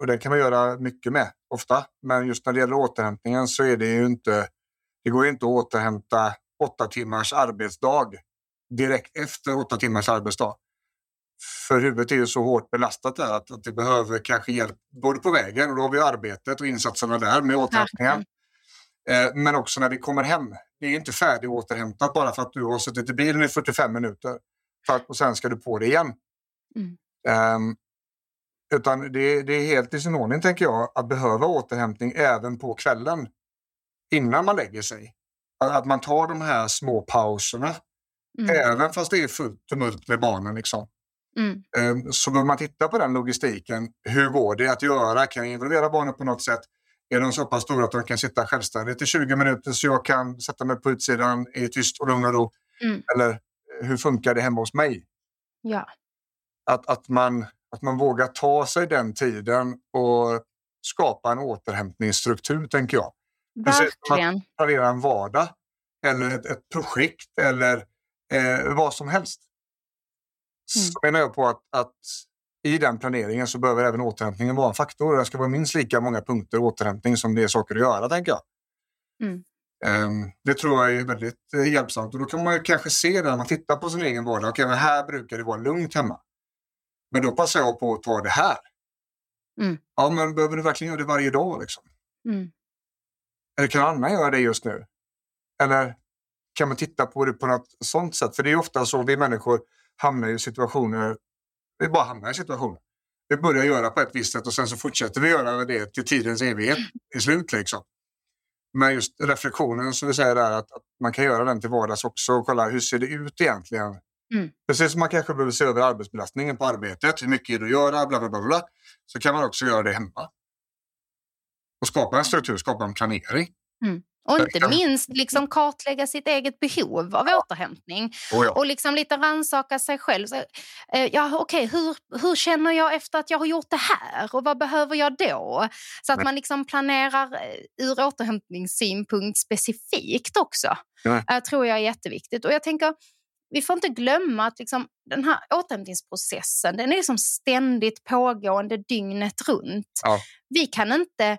och den kan man göra mycket med ofta. Men just när det gäller återhämtningen så är det ju inte det går inte att återhämta åtta timmars arbetsdag direkt efter åtta timmars arbetsdag. För huvudet är ju så hårt belastat där att, att det behöver kanske hjälp både på vägen och då har vi arbetet och insatserna där med återhämtningen. Eh, Men också när vi kommer hem. Det är inte färdig återhämtat bara för att du har suttit i bilen i 45 minuter. För att, och sen ska du på det igen. Mm. Ehm, utan det, det är helt i sin ordning tänker jag att behöva återhämtning även på kvällen. Innan man lägger sig. Att, man tar de här små pauserna. Mm. Även fast det är fullt tumult med barnen. Liksom. Mm. Ehm, Så behöver man titta på den logistiken. Hur går det att göra? Kan jag involvera barnen på något sätt? Är de så pass stora att de kan sitta självständigt i 20 minuter så jag kan sätta mig på utsidan i tyst och lugn och ro? Mm. Eller eh, hur funkar det hemma hos mig? Ja. Att, att, man, att man vågar ta sig den tiden och skapa en återhämtningsstruktur, tänker jag. Verkligen. Planera en vardag eller ett, ett projekt eller eh, vad som helst. Mm. Så menar jag på att, att i den planeringen så behöver även återhämtningen vara en faktor. Det ska vara minst lika många punkter återhämtning som det är saker att göra, tänker jag. Mm. Ehm, det tror jag är väldigt eh, hjälpsamt och då kan man kanske se det när man tittar på sin egen vardag. Okej, men här brukar det vara lugnt hemma. Men då passar jag på att ta det här. Mm. Ja, men behöver du verkligen göra det varje dag? Liksom? Mm. Eller kan annan göra det just nu? Eller kan man titta på det på något sånt sätt? För det är ju ofta så vi människor hamnar i situationer, vi bara hamnar i situationer. Vi börjar göra på ett visst sätt och sen så fortsätter vi göra det till tidens evighet är slut. Liksom. Men just reflektionen som vi säger där, att, att man kan göra den till vardags också och kolla hur ser det ut egentligen? Mm. Precis som man kanske behöver se över arbetsbelastningen på arbetet, hur mycket är det att göra, bla bla bla, bla så kan man också göra det hemma. Och skapa en struktur, skapa en planering. Och inte minst liksom kartlägga sitt eget behov av återhämtning. Oh ja. Och liksom lite rannsaka sig själv. Så, eh, ja, okay, hur, hur känner jag efter att jag har gjort det här? Och vad behöver jag då? Så att man liksom planerar eh, ur återhämtningssynpunkt specifikt också. Ja. Eh, tror jag är jätteviktigt. Och jag tänker, vi får inte glömma att liksom, den här återhämtningsprocessen den är liksom ständigt pågående dygnet runt. Ja. Vi kan inte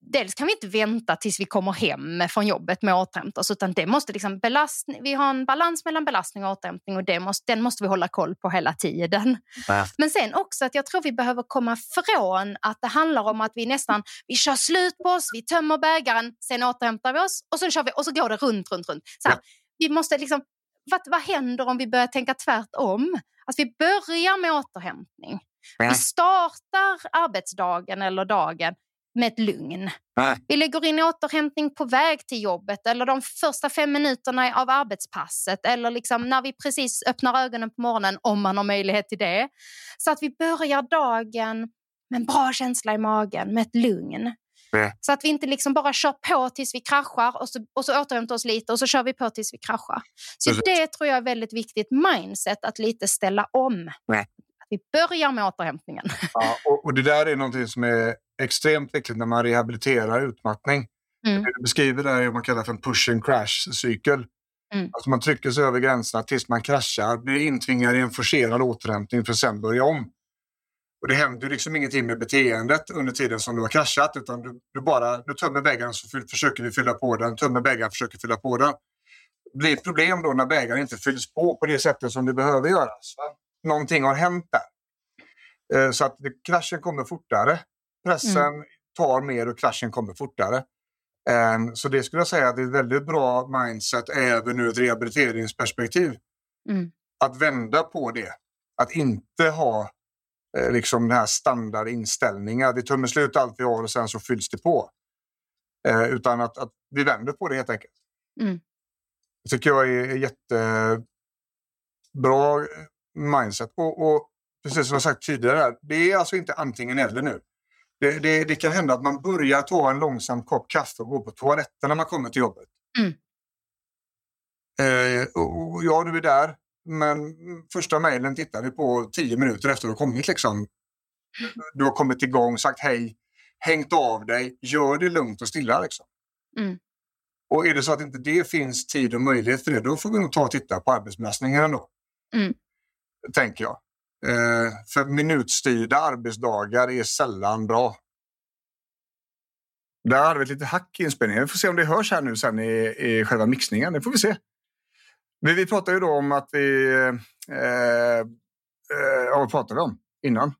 Dels kan vi inte vänta tills vi kommer hem från jobbet med att återhämta oss utan det måste liksom belastning, vi har en balans mellan belastning och återhämtning och det måste, den måste vi hålla koll på hela tiden. Ja. Men sen också att jag tror vi behöver komma från att det handlar om att vi nästan vi kör slut på oss, vi tömmer bägaren, sen återhämtar vi oss och så kör vi och så går det runt, runt, runt. Så här, Ja. Vi måste liksom vad, vad händer om vi börjar tänka tvärtom? Att vi börjar med återhämtning. Vi startar arbetsdagen eller dagen med ett lugn. Nej. Vi lägger in återhämtning på väg till jobbet eller de första fem minuterna av arbetspasset eller liksom när vi precis öppnar ögonen på morgonen om man har möjlighet till det. Så att vi börjar dagen med en bra känsla i magen, med ett lugn. Ja. Så att vi inte liksom bara kör på tills vi kraschar och så, och så återhämtar oss lite och så kör vi på tills vi kraschar. Så Precis. det tror jag är väldigt viktigt mindset att lite ställa om. Att vi börjar med återhämtningen. Ja, och, och det där är någonting som är extremt viktigt när man rehabiliterar utmattning. Mm. Det du beskriver där är vad man kallar för en push and crash-cykel. Mm. Alltså man trycker sig över gränserna tills man kraschar, blir intvingad i en forcerad återhämtning för att sen börja om. Och det händer liksom ingenting med beteendet under tiden som du har kraschat utan du, du bara du tömmer bägaren så fyll, försöker vi fylla på den, tömmer bägaren försöker fylla på den. Det blir problem då när bägaren inte fylls på på det sättet som det behöver göras. Va? Någonting har hänt där. Eh, Så att det, kraschen kommer fortare. Pressen tar mer och kraschen kommer fortare. Eh, Så det skulle jag säga att det är ett väldigt bra mindset även ur ett rehabiliteringsperspektiv. Mm. Att vända på det. Att inte ha eh, liksom den här standardinställningen. Vi tömmer slut allt vi har och sen så fylls det på. Eh, Utan att, att vi vänder på det helt enkelt. Mm. Det tycker jag är är jättebra mindset. Och, och precis som jag sagt tidigare, det är alltså inte antingen eller nu. Det, det, det kan hända att man börjar ta en långsam kopp kaffe och gå på toaletten när man kommer till jobbet. Mm. Eh, och, och ja, du är där. Men första mejlen tittar vi på tio minuter efter du har kommit. Liksom. Du har kommit igång, sagt hej, hängt av dig, gör det lugnt och stilla. Liksom. Mm. Och är det så att inte det finns tid och möjlighet för det, då får vi nog ta och titta på arbetsbelastningen ändå. Mm. Tänker jag. Eh, för minutstyrda arbetsdagar är sällan bra. Där hade vi ett litet hack i inspelningen. Vi får se om det hörs här nu sen i, i själva mixningen. Det får vi se. Vi, vi pratade ju då om att vi... Eh, eh, ja, vad pratade vi om innan?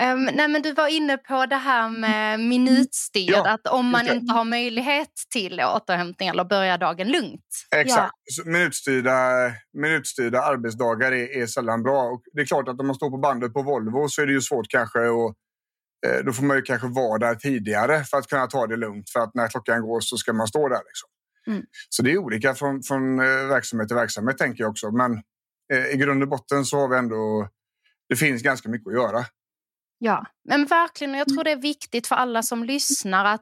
Um, nej, men du var inne på det här med minutstyrd, Ja, att om man inte har möjlighet till återhämtning eller börja dagen lugnt. Exakt. Så Minutstyrda, minutstyrda arbetsdagar är, är sällan bra. Och det är klart att om man står på bandet på Volvo så är det ju svårt kanske att eh, då får man ju kanske vara där tidigare för att kunna ta det lugnt. För att när klockan går så ska man stå där. Liksom. Mm. Så det är olika från, från eh, verksamhet till verksamhet tänker jag också. Men eh, i grund och botten så har vi ändå... Det finns ganska mycket att göra. Ja, men verkligen. och Jag tror det är viktigt för alla som lyssnar att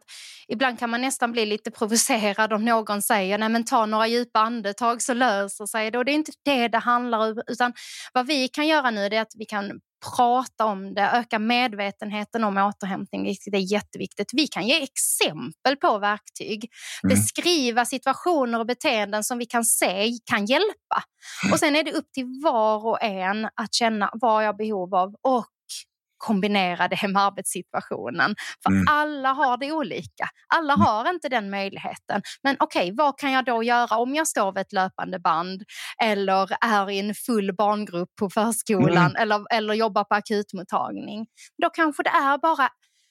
ibland kan man nästan bli lite provocerad om någon säger nej men ta några djupa andetag så löser sig det. Och det är inte det det handlar om. Utan vad vi kan göra nu är att vi kan prata om det, öka medvetenheten om återhämtning, vilket är jätteviktigt. Vi kan ge exempel på verktyg, Mm. beskriva situationer och beteenden som vi kan se kan hjälpa. Och sen är det upp till var och en att känna vad jag har behov av och kombinera det med arbetssituationen. För Mm. alla har det olika. Alla har inte den möjligheten. Men okej, vad kan jag då göra om jag står vid ett löpande band eller är i en full barngrupp på förskolan eller, eller jobbar på akutmottagning? Då kanske det är bara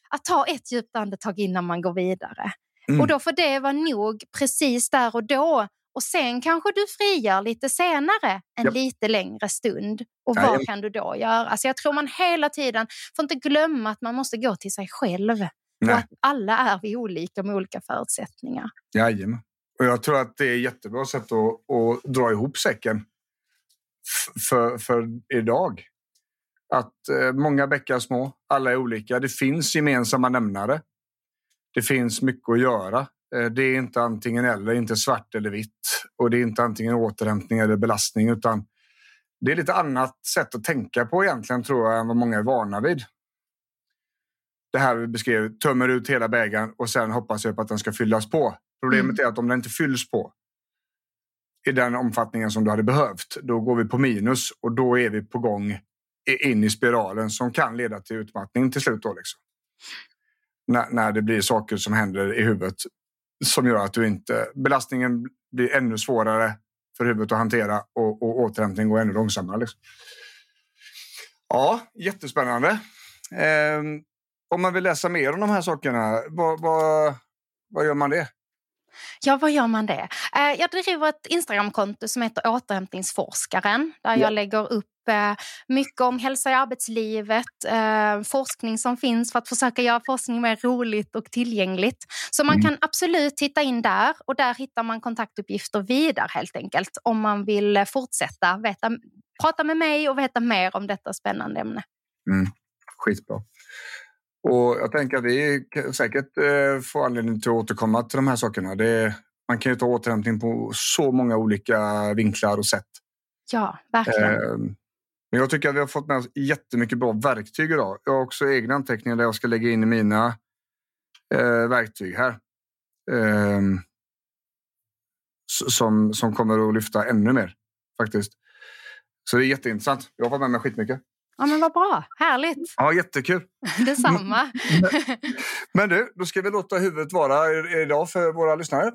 att ta ett djupt andetag innan man går vidare. Mm. Och då får det vara nog precis där och då. Och sen kanske du frigör lite senare, en Japp. lite längre stund. Och vad kan du då göra? Så jag tror man hela tiden får inte glömma att man måste gå till sig själv. Och Nej. att alla är vi olika med olika förutsättningar. Jajamän. Och jag tror att det är ett jättebra sätt att, att dra ihop säcken för, för idag. Att eh, många bäckar små, alla är olika. Det finns gemensamma nämnare. Det finns mycket att göra. Eh, det är inte antingen eller, inte svart eller vitt. Och det är inte antingen återhämtning eller belastning, utan det är lite annat sätt att tänka på egentligen tror jag än vad många är vana vid. Det här vi beskrev, tömmer ut hela bägaren och sen hoppas jag på att den ska fyllas på. Problemet mm. är att om den inte fylls på i den omfattningen som du hade behövt, då går vi på minus och då är vi på gång in i spiralen som kan leda till utmattning till slut. Då liksom. när, när det blir saker som händer i huvudet som gör att du inte... Belastningen blir ännu svårare för huvudet att hantera och, och återhämtning går ännu långsammare. Liksom. Ja, jättespännande. Eh, om man vill läsa mer om de här sakerna, vad, vad, vad gör man det? Ja, vad gör man det? Eh, jag driver ett Instagramkonto som heter Återhämtningsforskaren där jag lägger upp mycket om hälsa i arbetslivet, eh, forskning som finns för att försöka göra forskning mer roligt och tillgängligt. Så man mm. kan absolut titta in där och där hittar man kontaktuppgifter vidare helt enkelt om man vill fortsätta veta, prata med mig och veta mer om detta spännande ämne. Mm. Skitbra. Och jag tänker att vi säkert eh, får anledning till att återkomma till de här sakerna. Det, man kan ju ta återhämtning på så många olika vinklar och sätt. Ja, verkligen. Men jag tycker att vi har fått med oss jättemycket bra verktyg idag. Jag har också egna anteckningar där jag ska lägga in i mina eh, verktyg här. Eh, som, som kommer att lyfta ännu mer faktiskt. Så det är jätteintressant. Jag har fått med mig skitmycket. Ja, men vad bra. Härligt. Ja, jättekul. Detsamma. men du, då ska vi låta huvudet vara idag för våra lyssnare.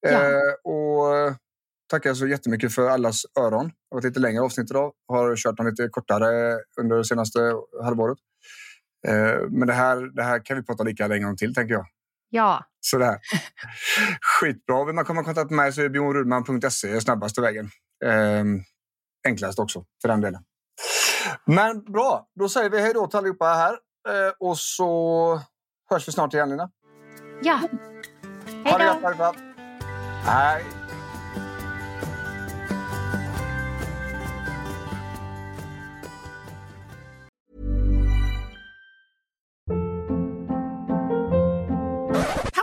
Ja. Eh, och tackar så jättemycket för allas öron. Det har varit lite längre avsnitt idag. Har kört dem lite kortare under det senaste halvåret. Eh, men det här, det här kan vi prata lika länge om till, tänker jag. Ja. Sådär. Skitbra. Vill man komma i kontakt med mig så är bjornrudman.se snabbaste vägen. Eh, enklast också, för den delen. Men bra, då säger vi hej då till allihopa här. Eh, och så hörs vi snart igen, Lina. Ja. Hej då. Hej.